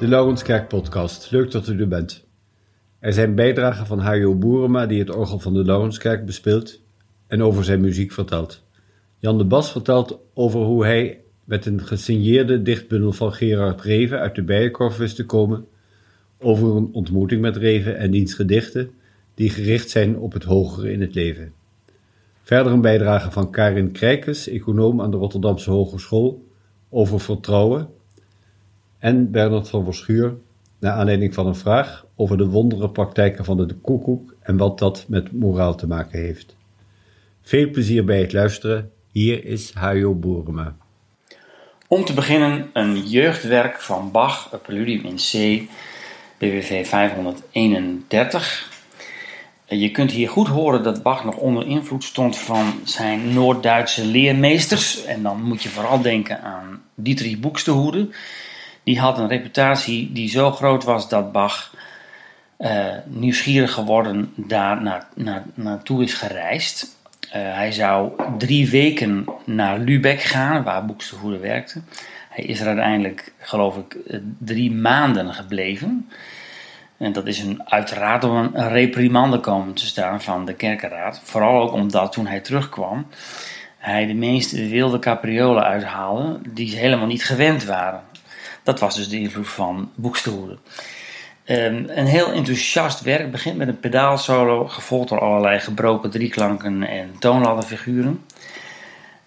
De Laurenskerk podcast. Leuk dat u er bent. Er zijn bijdragen van Hajo Boerema die het orgel van de Laurenskerk bespeelt en over zijn muziek vertelt. Jan de Bas vertelt over hoe hij met een gesigneerde dichtbundel van Gerard Reven uit de Bijenkorf wist te komen, over een ontmoeting met Reven en diens gedichten die gericht zijn op het hogere in het leven. Verder een bijdrage van Karin Krijkes, econoom aan de Rotterdamse Hogeschool, over vertrouwen. En Bernard van Verschuur, naar aanleiding van een vraag over de wondere praktijken van de koekoek en wat dat met moraal te maken heeft. Veel plezier bij het luisteren. Hier is Hajo Boerema. Om te beginnen een jeugdwerk van Bach, een preludium in C, BWV 531. Je kunt hier goed horen dat Bach nog onder invloed stond van zijn Noord-Duitse leermeesters. En dan moet je vooral denken aan Dietrich Buxtehude. Die had een reputatie die zo groot was dat Bach uh, nieuwsgierig geworden daar na, na, naartoe is gereisd. Uh, hij zou drie weken naar Lübeck gaan, waar Buxtehude werkte. Hij is er uiteindelijk, geloof ik, drie maanden gebleven. En dat is een, uiteraard om een reprimande komen te staan van de kerkenraad. Vooral ook omdat toen hij terugkwam, hij de meest wilde capriolen uithaalde die ze helemaal niet gewend waren. Dat was dus de invloed van Boekstoelen. Um, een heel enthousiast werk begint met een pedaalsolo, gevolgd door allerlei gebroken drieklanken en toonladderfiguren.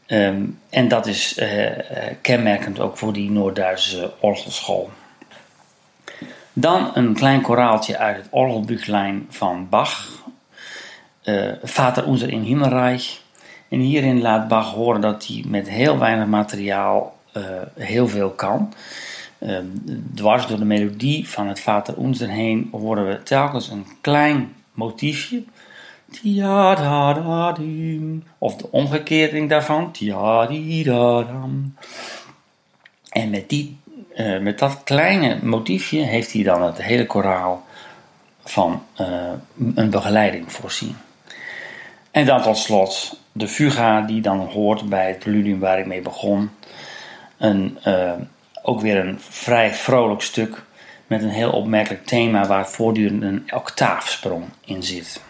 Um, en dat is uh, kenmerkend ook voor die Noord-Duitse orgelschool. Dan een klein koraaltje uit het orgelbüchlein van Bach, uh, Vater unser in Himmelreich. En hierin laat Bach horen dat hij met heel weinig materiaal heel veel kan. Uh, dwars door de melodie van het Vater unser heen horen we telkens een klein motiefje. Of de omgekeerding daarvan. En met die uh, met dat kleine motiefje heeft hij dan het hele koraal van uh, een begeleiding voorzien. En dan tot slot de fuga die dan hoort bij het preludium waar ik mee begon. Een, uh, ook weer een vrij vrolijk stuk met een heel opmerkelijk thema waar voortdurend een octaafsprong in zit.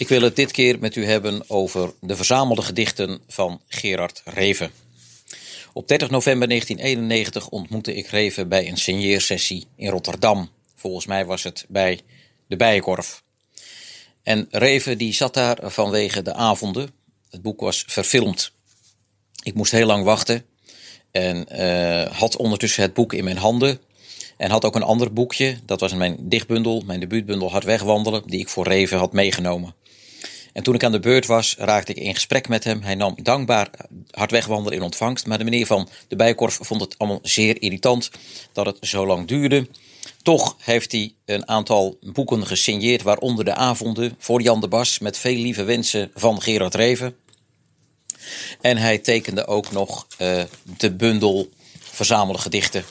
Ik wil het dit keer met u hebben over de verzamelde gedichten van Gerard Reven. Op 30 november 1991 ontmoette ik Reven bij een signeersessie in Rotterdam. Volgens mij was het bij de Bijenkorf. En Reven die zat daar vanwege de avonden. Het boek was verfilmd. Ik moest heel lang wachten en uh, had ondertussen het boek in mijn handen. En had ook een ander boekje, dat was mijn dichtbundel, mijn debuutbundel Hard Wegwandelen, die ik voor Reven had meegenomen. En toen ik aan de beurt was, raakte ik in gesprek met hem. Hij nam dankbaar hard wegwandelen in ontvangst. Maar de meneer van de Bijenkorf vond het allemaal zeer irritant dat het zo lang duurde. Toch heeft hij een aantal boeken gesigneerd, waaronder de avonden voor Jan de Bas met veel lieve wensen van Gerard Reven. En hij tekende ook nog uh, de bundel verzamelde gedichten.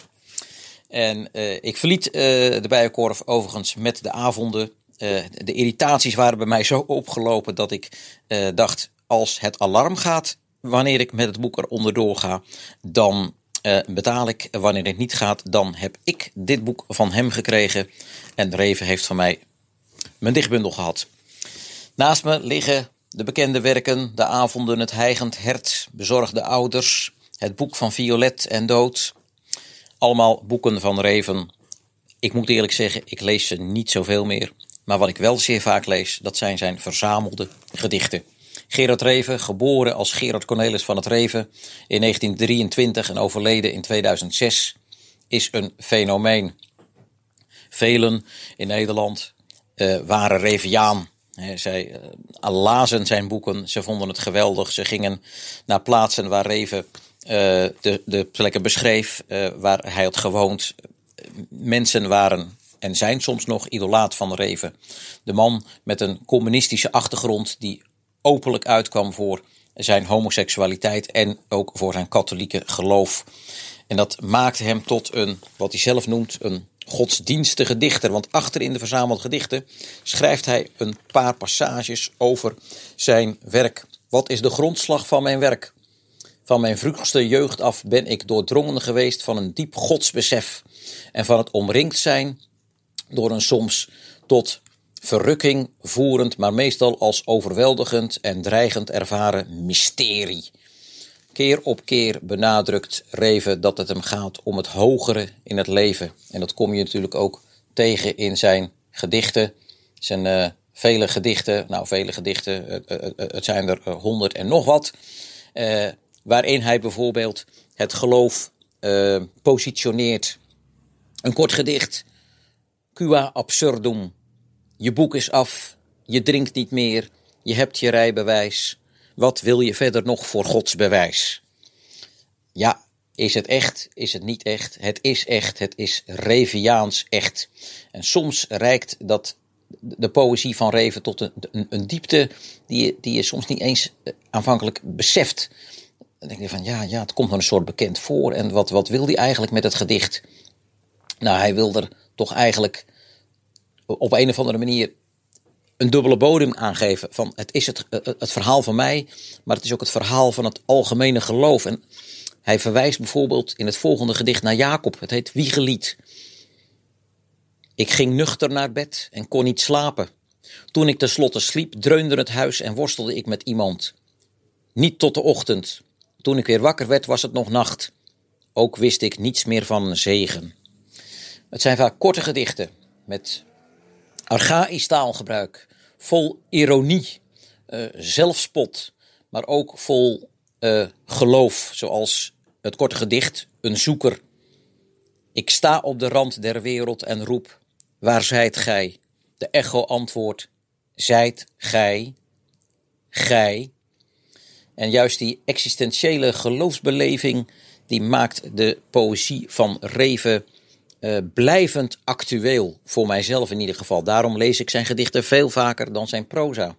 En uh, ik verliet uh, de Bijenkorf overigens met de avonden de irritaties waren bij mij zo opgelopen dat ik uh, dacht: als het alarm gaat wanneer ik met het boek eronder doorga, dan uh, betaal ik. Wanneer het niet gaat, dan heb ik dit boek van hem gekregen. En Reven heeft van mij mijn dichtbundel gehad. Naast me liggen de bekende werken: De avonden, Het heigend hert, Bezorgde ouders, Het boek van Violet en Dood. Allemaal boeken van Reven. Ik moet eerlijk zeggen, ik lees ze niet zoveel meer. Maar wat ik wel zeer vaak lees, dat zijn zijn verzamelde gedichten. Gerard Reven, geboren als Gerard Cornelis van het Reven in 1923 en overleden in 2006, is een fenomeen. Velen in Nederland uh, waren Reviaan. zij uh, lazen zijn boeken, ze vonden het geweldig. Ze gingen naar plaatsen waar Reven uh, de, de plekken beschreef, waar hij had gewoond. Mensen waren en zijn soms nog idolaat van Reven. De man met een communistische achtergrond die openlijk uitkwam voor zijn homoseksualiteit en ook voor zijn katholieke geloof. En dat maakte hem tot een, wat hij zelf noemt, een godsdienstige dichter. Want achter in de verzamelde gedichten schrijft hij een paar passages over zijn werk. Wat is de grondslag van mijn werk? Van mijn vroegste jeugd af ben ik doordrongen geweest van een diep godsbesef en van het omringd zijn door een soms tot verrukking voerend, maar meestal als overweldigend en dreigend ervaren mysterie. Keer op keer benadrukt Reven dat het hem gaat om het hogere in het leven. En dat kom je natuurlijk ook tegen in zijn gedichten, zijn uh, vele gedichten, nou vele gedichten, uh, uh, het zijn er honderd en nog wat, waarin hij bijvoorbeeld het geloof positioneert. Een kort gedicht Qua absurdum. Je boek is af, je drinkt niet meer, je hebt je rijbewijs. Wat wil je verder nog voor Gods bewijs? Ja, is het echt? Is het niet echt? Het is echt, het is Reviaans echt. En soms reikt dat de poëzie van Reven tot een, een, diepte die je, die je soms niet eens eh, aanvankelijk beseft. Dan denk je van ja, ja, het komt me een soort bekend voor. En wat, wat wil hij eigenlijk met het gedicht? Nou, hij wil er toch eigenlijk op een of andere manier een dubbele bodem aangeven. Van het is het, het verhaal van mij, maar het is ook het verhaal van het algemene geloof. En hij verwijst bijvoorbeeld in het volgende gedicht naar Jacob. Het heet Wiegelied. Ik ging nuchter naar bed en kon niet slapen. Toen ik tenslotte sliep, dreunde het huis en worstelde ik met iemand. Niet tot de ochtend. Toen ik weer wakker werd, was het nog nacht. Ook wist ik niets meer van een zegen. Het zijn vaak korte gedichten met archaïsch taalgebruik, vol ironie, uh, zelfspot, maar ook vol uh, geloof, zoals het korte gedicht Een zoeker. Ik sta op de rand der wereld en roep, waar zijt gij? De echo antwoordt, zijt gij, gij. En juist die existentiële geloofsbeleving, die maakt de poëzie van Reven uh, blijvend actueel, voor mijzelf in ieder geval. Daarom lees ik zijn gedichten veel vaker dan zijn proza.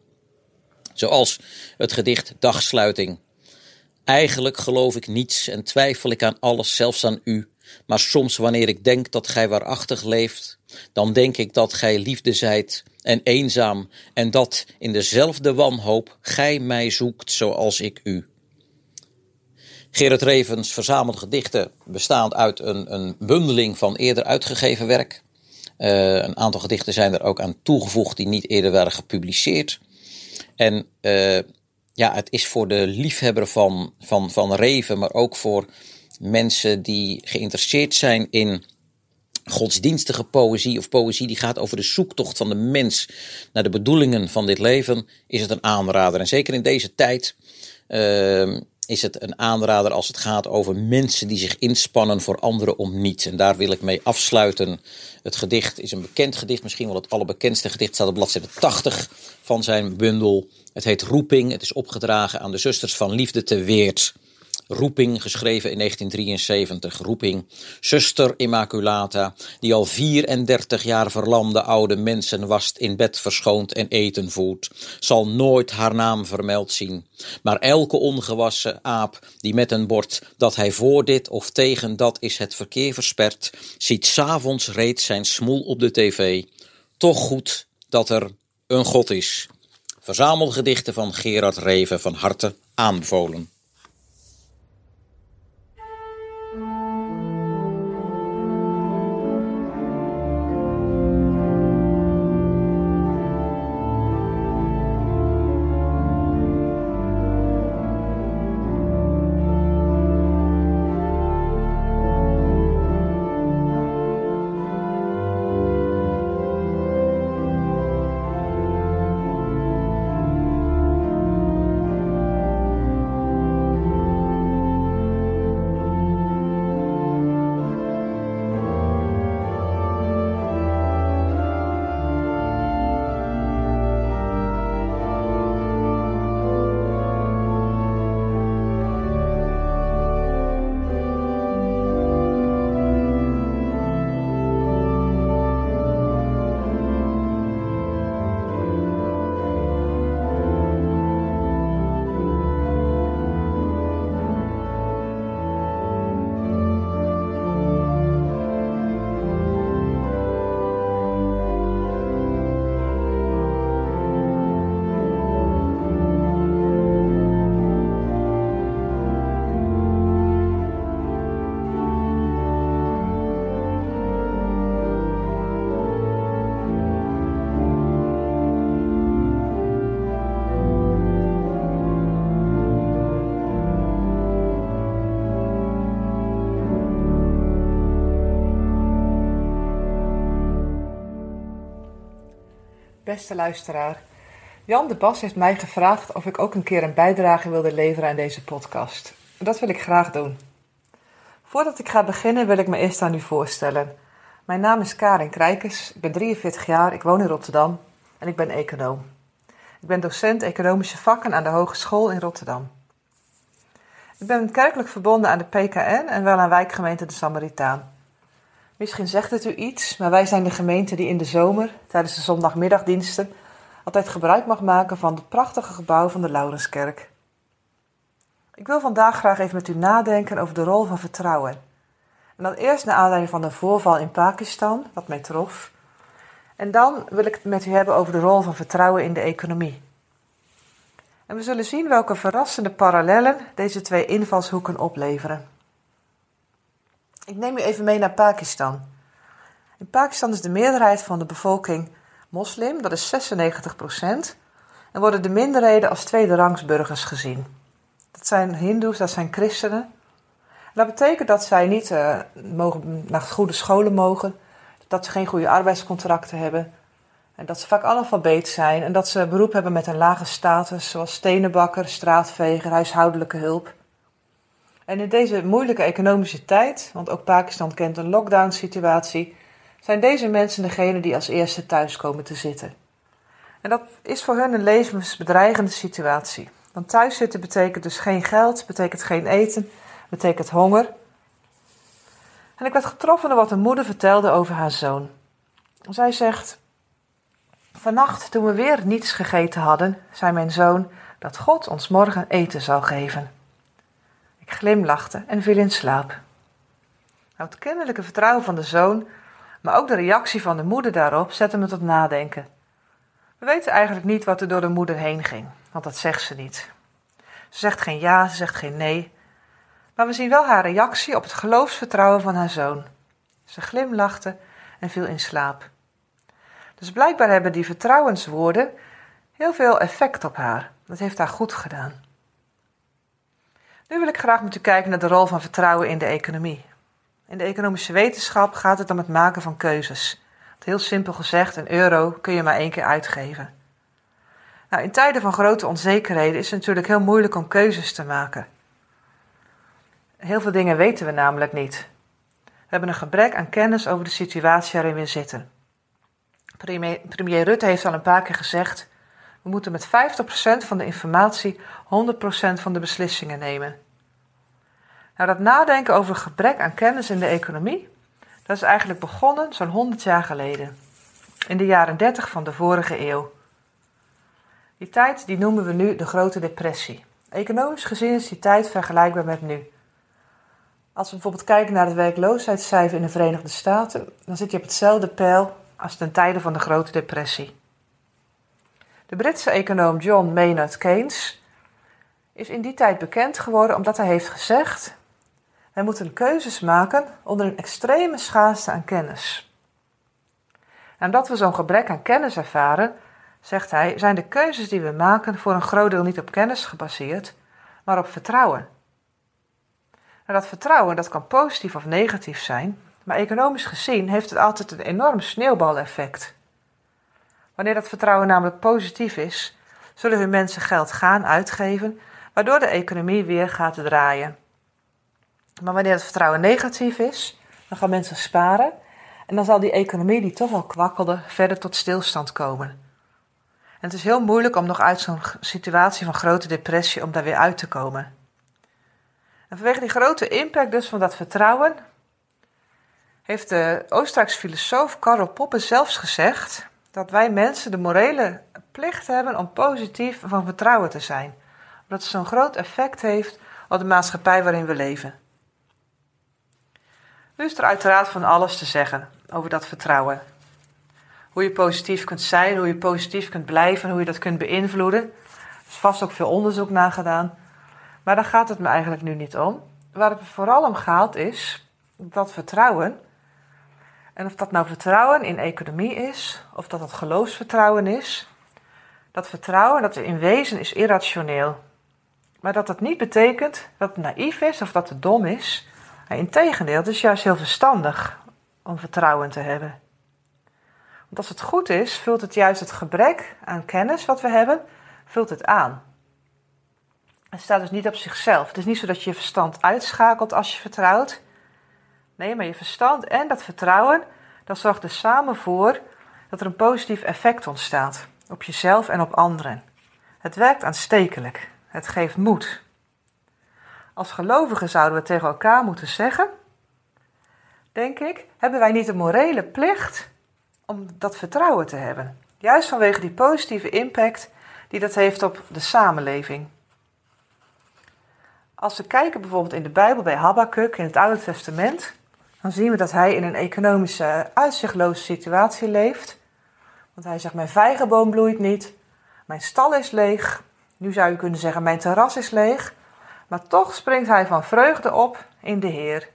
Zoals het gedicht Dagsluiting. Eigenlijk geloof ik niets en twijfel ik aan alles, zelfs aan u. Maar soms wanneer ik denk dat gij waarachtig leeft, dan denk ik dat gij liefde zijt en eenzaam en dat in dezelfde wanhoop gij mij zoekt zoals ik u. Gerard Revens verzamelde gedichten bestaand uit een, een bundeling van eerder uitgegeven werk. Uh, een aantal gedichten zijn er ook aan toegevoegd die niet eerder werden gepubliceerd. En uh, ja, het is voor de liefhebber van, van, van Reven, maar ook voor mensen die geïnteresseerd zijn in godsdienstige poëzie of poëzie die gaat over de zoektocht van de mens naar de bedoelingen van dit leven, is het een aanrader. En zeker in deze tijd uh, is het een aanrader als het gaat over mensen die zich inspannen voor anderen om niets. En daar wil ik mee afsluiten. Het gedicht is een bekend gedicht, misschien wel het allerbekendste gedicht, staat op bladzijde 80 van zijn bundel. Het heet Roeping, het is opgedragen aan de zusters van Liefde te Weert. Roeping, geschreven in 1973. Roeping, zuster Immaculata, die al 34 jaar verlamde oude mensen wast, in bed verschoont en eten voert, zal nooit haar naam vermeld zien. Maar elke ongewassen aap die met een bord dat hij voor dit of tegen dat is het verkeer verspert, ziet s'avonds reeds zijn smoel op de tv. Toch goed dat er een God is. Verzamelgedichten van Gerard Reven van harte aanbevolen. Beste luisteraar, Jan de Bas heeft mij gevraagd of ik ook een keer een bijdrage wilde leveren aan deze podcast. Dat wil ik graag doen. Voordat ik ga beginnen wil ik me eerst aan u voorstellen. Mijn naam is Karin Krijkers, ik ben 43 jaar, ik woon in Rotterdam en ik ben econoom. Ik ben docent economische vakken aan de Hogeschool in Rotterdam. Ik ben kerkelijk verbonden aan de PKN en wel aan wijkgemeente de Samaritaan. Misschien zegt het u iets, maar wij zijn de gemeente die in de zomer, tijdens de zondagmiddagdiensten, altijd gebruik mag maken van het prachtige gebouw van de Laurenskerk. Ik wil vandaag graag even met u nadenken over de rol van vertrouwen. En dan eerst naar aanleiding van een voorval in Pakistan, wat mij trof. En dan wil ik het met u hebben over de rol van vertrouwen in de economie. En we zullen zien welke verrassende parallellen deze twee invalshoeken opleveren. Ik neem u even mee naar Pakistan. In Pakistan is de meerderheid van de bevolking moslim, dat is 96 procent, en worden de minderheden als tweede rangsburgers gezien. Dat zijn hindoes, dat zijn christenen. dat betekent dat zij niet uh, mogen, naar goede scholen mogen, dat ze geen goede arbeidscontracten hebben, en dat ze vaak analfabeet zijn en dat ze beroep hebben met een lage status, zoals stenenbakker, straatveger, huishoudelijke hulp. En in deze moeilijke economische tijd, want ook Pakistan kent een lockdown-situatie, zijn deze mensen degene die als eerste thuis komen te zitten. En dat is voor hen een levensbedreigende situatie. Want thuis zitten betekent dus geen geld, betekent geen eten, betekent honger. En ik werd getroffen door wat een moeder vertelde over haar zoon. Zij zegt: Vannacht, toen we weer niets gegeten hadden, zei mijn zoon dat God ons morgen eten zal geven glimlachte en viel in slaap. Het kennelijke vertrouwen van de zoon, maar ook de reactie van de moeder daarop zette me tot nadenken. We weten eigenlijk niet wat er door de moeder heen ging, want dat zegt ze niet. Ze zegt geen ja, ze zegt geen nee, maar we zien wel haar reactie op het geloofsvertrouwen van haar zoon. Ze glimlachte en viel in slaap. Dus blijkbaar hebben die vertrouwenswoorden heel veel effect op haar. Dat heeft haar goed gedaan. Nu wil ik graag met u kijken naar de rol van vertrouwen in de economie. In de economische wetenschap gaat het om het maken van keuzes. Heel simpel gezegd, een euro kun je maar één keer uitgeven. Nou, in tijden van grote onzekerheden is het natuurlijk heel moeilijk om keuzes te maken. Heel veel dingen weten we namelijk niet. We hebben een gebrek aan kennis over de situatie waarin we zitten. Premier, premier Rutte heeft al een paar keer gezegd: we moeten met 50% van de informatie 100% van de beslissingen nemen. Nou, dat nadenken over gebrek aan kennis in de economie, dat is eigenlijk begonnen zo'n 100 jaar geleden, in de jaren 30 van de vorige eeuw. Die tijd die noemen we nu de Grote Depressie. Economisch gezien is die tijd vergelijkbaar met nu. Als we bijvoorbeeld kijken naar het werkloosheidscijfer in de Verenigde Staten, dan zit je op hetzelfde pijl als ten tijde van de Grote Depressie. De Britse econoom John Maynard Keynes is in die tijd bekend geworden omdat hij heeft gezegd: Wij moeten keuzes maken onder een extreme schaarste aan kennis. En omdat we zo'n gebrek aan kennis ervaren, zegt hij, zijn de keuzes die we maken voor een groot deel niet op kennis gebaseerd, maar op vertrouwen. En dat vertrouwen dat kan positief of negatief zijn, maar economisch gezien heeft het altijd een enorm sneeuwbaleffect. Wanneer dat vertrouwen namelijk positief is, zullen hun mensen geld gaan uitgeven, waardoor de economie weer gaat draaien. Maar wanneer het vertrouwen negatief is, dan gaan mensen sparen en dan zal die economie die toch al kwakkelde verder tot stilstand komen. En het is heel moeilijk om nog uit zo'n situatie van grote depressie om daar weer uit te komen. En vanwege die grote impact dus van dat vertrouwen, heeft de Oostenrijkse filosoof Karl Popper zelfs gezegd dat wij mensen de morele plicht hebben om positief van vertrouwen te zijn. Omdat het zo'n groot effect heeft op de maatschappij waarin we leven. Nu is er uiteraard van alles te zeggen over dat vertrouwen. Hoe je positief kunt zijn, hoe je positief kunt blijven, hoe je dat kunt beïnvloeden. Er is vast ook veel onderzoek naar gedaan. Maar daar gaat het me eigenlijk nu niet om. Waar het vooral om gaat is dat vertrouwen en of dat nou vertrouwen in economie is, of dat het geloofsvertrouwen is, dat vertrouwen dat in wezen is irrationeel. Maar dat dat niet betekent dat het naïef is of dat het dom is. Integendeel, het is juist heel verstandig om vertrouwen te hebben. Want als het goed is, vult het juist het gebrek aan kennis wat we hebben, vult het aan. Het staat dus niet op zichzelf. Het is niet zo dat je je verstand uitschakelt als je vertrouwt. Nee, maar je verstand en dat vertrouwen, dat zorgt er samen voor dat er een positief effect ontstaat op jezelf en op anderen. Het werkt aanstekelijk. Het geeft moed. Als gelovigen zouden we tegen elkaar moeten zeggen, denk ik, hebben wij niet de morele plicht om dat vertrouwen te hebben. Juist vanwege die positieve impact die dat heeft op de samenleving. Als we kijken bijvoorbeeld in de Bijbel bij Habakkuk in het Oude Testament, dan zien we dat hij in een economische uitzichtloze situatie leeft. Want hij zegt: Mijn vijgenboom bloeit niet, mijn stal is leeg. Nu zou je kunnen zeggen: Mijn terras is leeg. Maar toch springt hij van vreugde op in de Heer.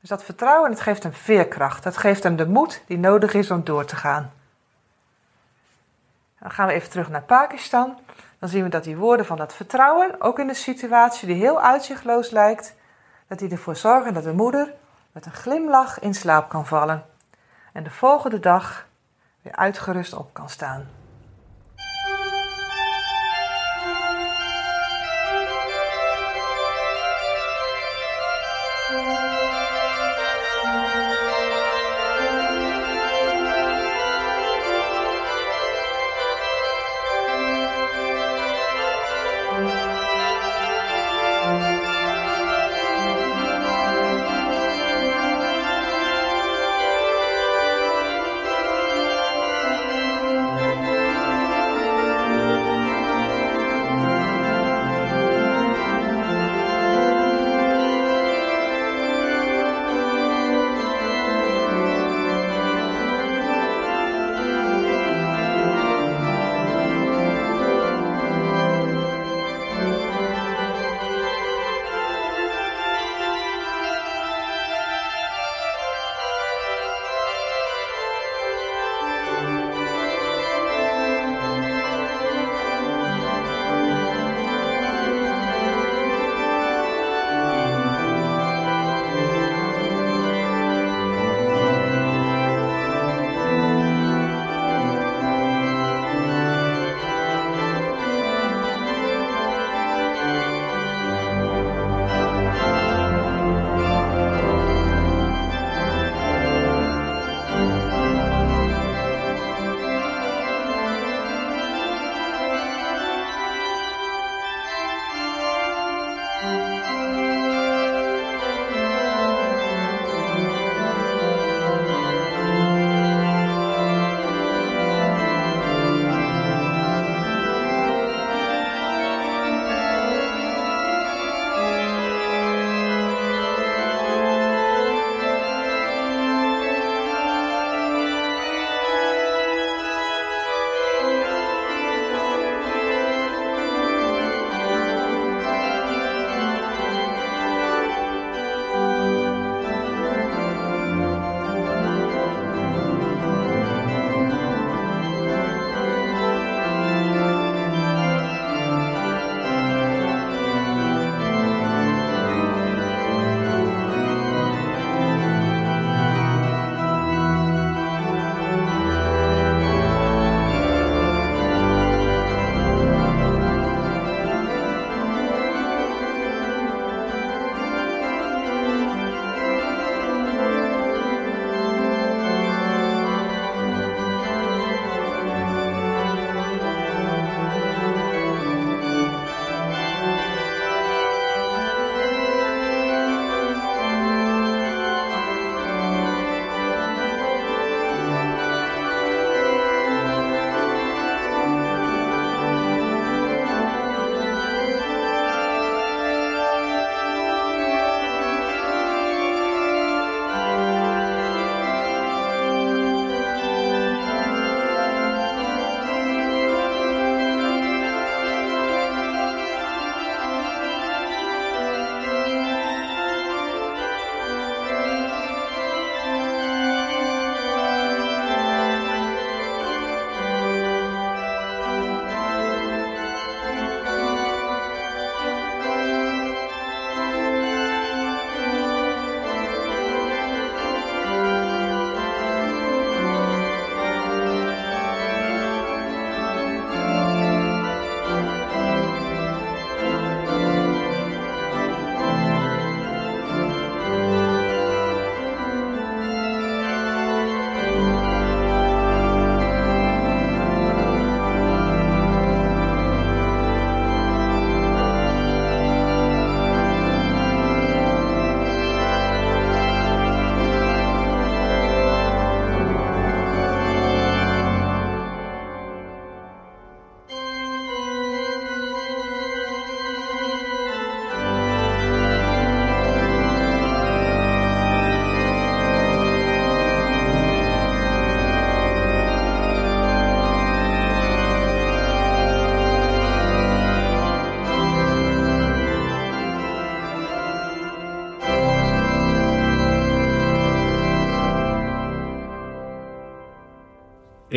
Dus dat vertrouwen, het geeft hem veerkracht. Het geeft hem de moed die nodig is om door te gaan. Dan gaan we even terug naar Pakistan. Dan zien we dat die woorden van dat vertrouwen, ook in een situatie die heel uitzichtloos lijkt, dat die ervoor zorgen dat de moeder met een glimlach in slaap kan vallen en de volgende dag weer uitgerust op kan staan.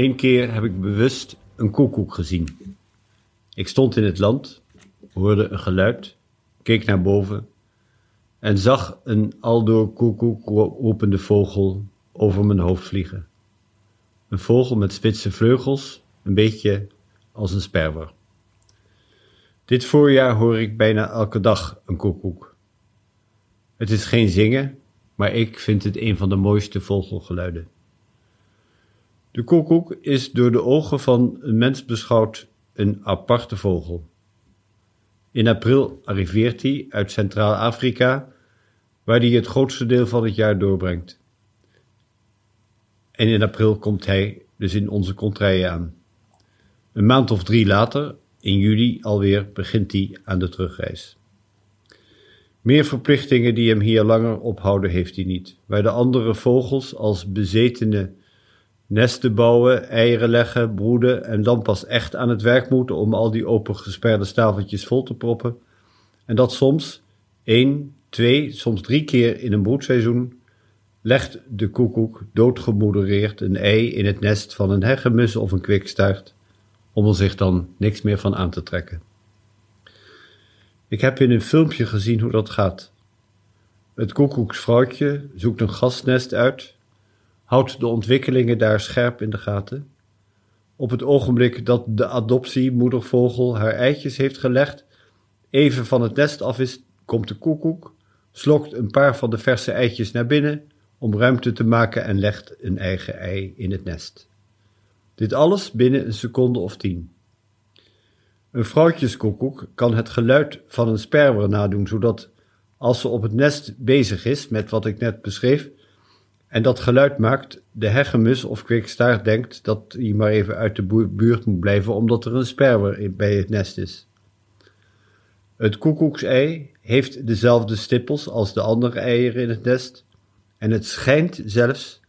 Eén keer heb ik bewust een koekoek gezien. Ik stond in het land, hoorde een geluid, keek naar boven en zag een aldoor koekoek roepende vogel over mijn hoofd vliegen. Een vogel met spitse vleugels, een beetje als een sperwer. Dit voorjaar hoor ik bijna elke dag een koekoek. Het is geen zingen, maar ik vind het een van de mooiste vogelgeluiden. De koekoek is door de ogen van een mens beschouwd een aparte vogel. In april arriveert hij uit Centraal-Afrika, waar hij het grootste deel van het jaar doorbrengt. En in april komt hij dus in onze contraien aan. Een maand of drie later, in juli alweer, begint hij aan de terugreis. Meer verplichtingen die hem hier langer ophouden heeft hij niet. Waar de andere vogels als bezetene nesten bouwen, eieren leggen, broeden en dan pas echt aan het werk moeten om al die opengesperde stafeltjes vol te proppen. En dat soms één, twee, soms drie keer in een broedseizoen legt de koekoek doodgemodereerd een ei in het nest van een hegemus of een kwikstaart, om er zich dan niks meer van aan te trekken. Ik heb in een filmpje gezien hoe dat gaat. Het koekoeksvrouwtje zoekt een gasnest uit, houdt de ontwikkelingen daar scherp in de gaten. Op het ogenblik dat de adoptiemoedervogel haar eitjes heeft gelegd, even van het nest af is, komt de koekoek, slokt een paar van de verse eitjes naar binnen om ruimte te maken en legt een eigen ei in het nest. Dit alles binnen een seconde of tien. Een vrouwtjeskoekoek kan het geluid van een sperwer nadoen, zodat als ze op het nest bezig is met wat ik net beschreef, en dat geluid maakt, de hegemus of kwikstaart denkt dat hij maar even uit de buurt moet blijven omdat er een sperwer bij het nest is. Het koekoeksei heeft dezelfde stippels als de andere eieren in het nest en het schijnt zelfs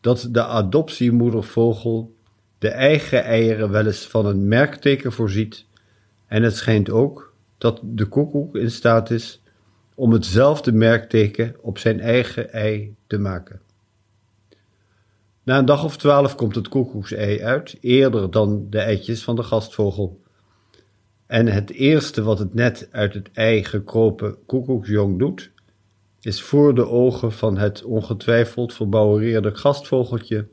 dat de adoptiemoedervogel de eigen eieren wel eens van een merkteken voorziet en het schijnt ook dat de koekoek in staat is om hetzelfde merkteken op zijn eigen ei te maken. Na een dag of twaalf komt het koekoeksei uit, eerder dan de eitjes van de gastvogel. En het eerste wat het net uit het ei gekropen koekoeksjong doet, is voor de ogen van het ongetwijfeld verbouwereerde gastvogeltje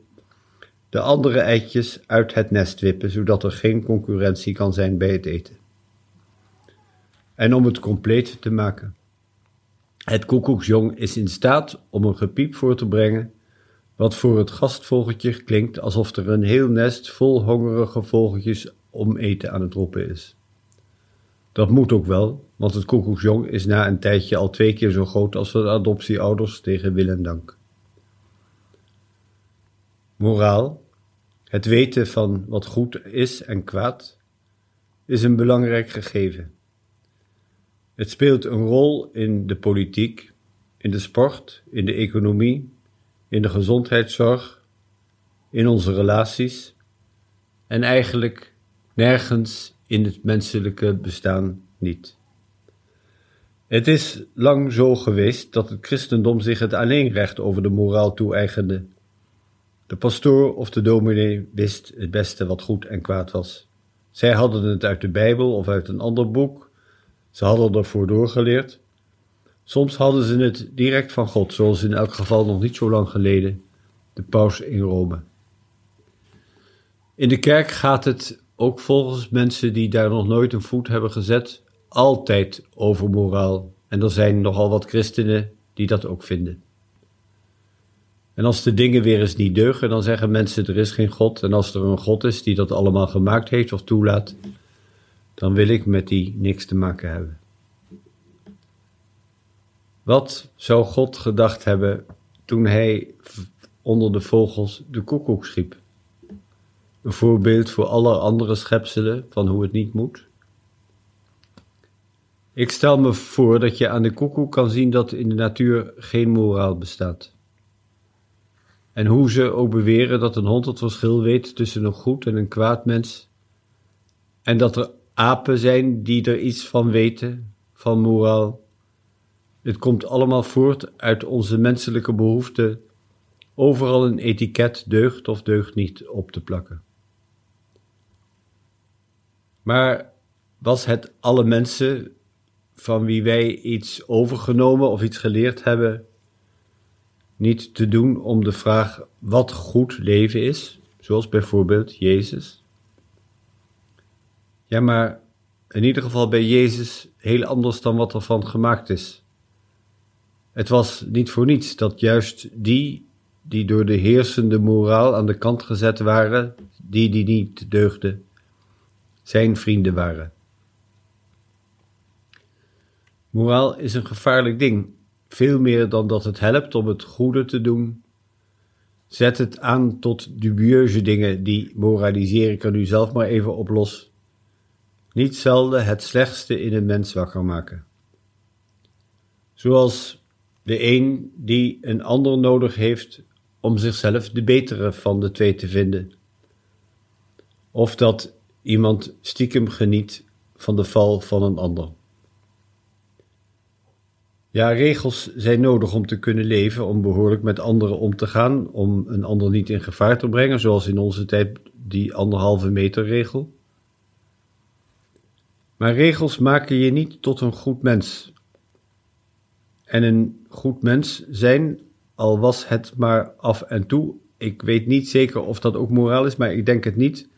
de andere eitjes uit het nest wippen, zodat er geen concurrentie kan zijn bij het eten. En om het compleet te maken. Het koekoeksjong is in staat om een gepiep voor te brengen, wat voor het gastvogeltje klinkt alsof er een heel nest vol hongerige vogeltjes om eten aan het roepen is. Dat moet ook wel, want het koekoeksjong is na een tijdje al twee keer zo groot als de adoptieouders tegen wil en dank. Moraal: het weten van wat goed is en kwaad is een belangrijk gegeven. Het speelt een rol in de politiek, in de sport, in de economie, in de gezondheidszorg, in onze relaties en eigenlijk nergens in het menselijke bestaan niet. Het is lang zo geweest dat het christendom zich het alleenrecht over de moraal toe-eigende. De pastoor of de dominee wist het beste wat goed en kwaad was. Zij hadden het uit de Bijbel of uit een ander boek ze hadden ervoor doorgeleerd. Soms hadden ze het direct van God, zoals in elk geval nog niet zo lang geleden de paus in Rome. In de kerk gaat het ook volgens mensen die daar nog nooit een voet hebben gezet, altijd over moraal. En er zijn nogal wat christenen die dat ook vinden. En als de dingen weer eens niet deugen, dan zeggen mensen er is geen God. En als er een God is die dat allemaal gemaakt heeft of toelaat, dan wil ik met die niks te maken hebben. Wat zou God gedacht hebben toen hij onder de vogels de koekoek schiep? Een voorbeeld voor alle andere schepselen van hoe het niet moet? Ik stel me voor dat je aan de koekoek kan zien dat in de natuur geen moraal bestaat. En hoe ze ook beweren dat een hond het verschil weet tussen een goed en een kwaad mens, en dat er apen zijn die er iets van weten, van moraal. Het komt allemaal voort uit onze menselijke behoefte overal een etiket deugt of deugt niet op te plakken. Maar was het alle mensen van wie wij iets overgenomen of iets geleerd hebben, niet te doen om de vraag wat goed leven is, zoals bijvoorbeeld Jezus? Ja, maar in ieder geval bij Jezus heel anders dan wat er van gemaakt is. Het was niet voor niets dat juist die die door de heersende moraal aan de kant gezet waren, die die niet deugden, zijn vrienden waren. Moraal is een gevaarlijk ding, veel meer dan dat het helpt om het goede te doen. Zet het aan tot dubieuze dingen die moraliseren kan u zelf maar even oplos. Niet zelden het slechtste in een mens wakker maken. Zoals de een die een ander nodig heeft om zichzelf de betere van de twee te vinden. Of dat iemand stiekem geniet van de val van een ander. Ja, regels zijn nodig om te kunnen leven, om behoorlijk met anderen om te gaan, om een ander niet in gevaar te brengen, zoals in onze tijd die anderhalve meter regel. Maar regels maken je niet tot een goed mens. En een goed mens zijn, al was het maar af en toe, ik weet niet zeker of dat ook moraal is, maar ik denk het niet.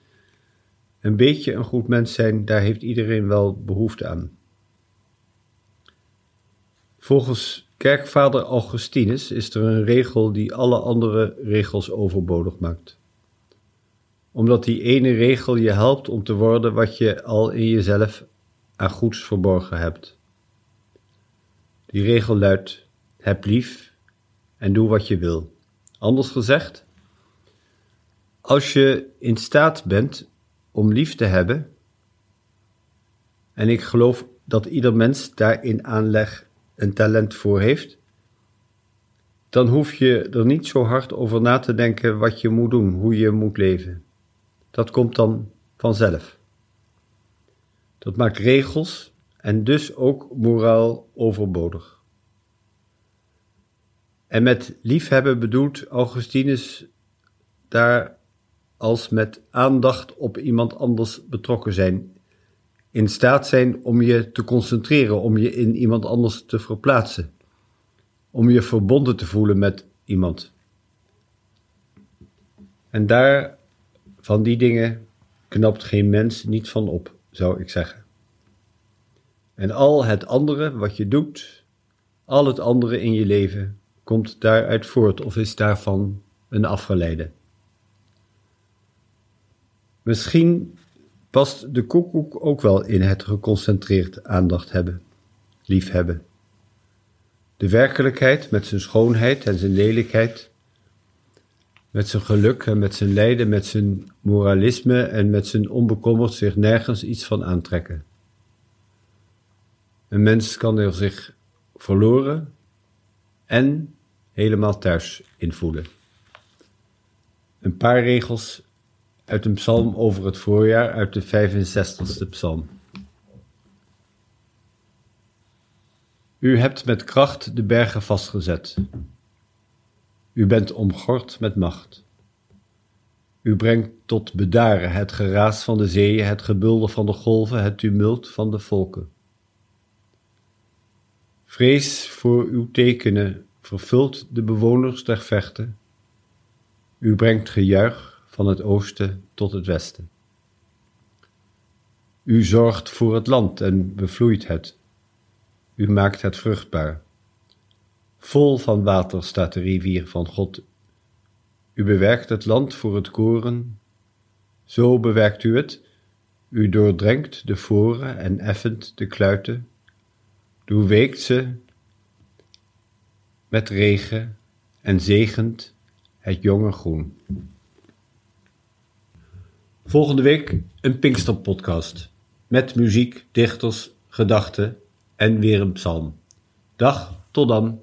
Een beetje een goed mens zijn, daar heeft iedereen wel behoefte aan. Volgens kerkvader Augustinus is er een regel die alle andere regels overbodig maakt. Omdat die ene regel je helpt om te worden wat je al in jezelf aan goeds verborgen hebt. Die regel luidt: heb lief en doe wat je wil. Anders gezegd, als je in staat bent om lief te hebben, en ik geloof dat ieder mens daar in aanleg een talent voor heeft, dan hoef je er niet zo hard over na te denken wat je moet doen, hoe je moet leven. Dat komt dan vanzelf. Dat maakt regels en dus ook moraal overbodig. En met liefhebben bedoelt Augustinus daar als met aandacht op iemand anders betrokken zijn, in staat zijn om je te concentreren, om je in iemand anders te verplaatsen, om je verbonden te voelen met iemand. En daar, van die dingen, knapt geen mens niet van op, zou ik zeggen. En al het andere wat je doet, al het andere in je leven, komt daaruit voort of is daarvan een afgeleide. Misschien past de koekoek ook wel in het geconcentreerd aandacht hebben, liefhebben. De werkelijkheid met zijn schoonheid en zijn lelijkheid, met zijn geluk en met zijn lijden, met zijn moralisme en met zijn onbekommerd zich nergens iets van aantrekken. Een mens kan er zich verloren en helemaal thuis in voelen. Een paar regels uit een psalm over het voorjaar, uit de 65ste psalm. U hebt met kracht de bergen vastgezet. U bent omgord met macht. U brengt tot bedaren het geraas van de zeeën, het gebulder van de golven, het tumult van de volken. Vrees voor uw tekenen vervult de bewoners der vechten. U brengt gejuich van het oosten tot het westen. U zorgt voor het land en bevloeit het. U maakt het vruchtbaar. Vol van water staat de rivier van God. U bewerkt het land voor het koren. Zo bewerkt u het. U doordrenkt de voren en effent de kluiten. Doorweekt ze met regen en zegent het jonge groen. Volgende week een Pinkster-podcast met muziek, dichters, gedachten en weer een psalm. Dag, tot dan.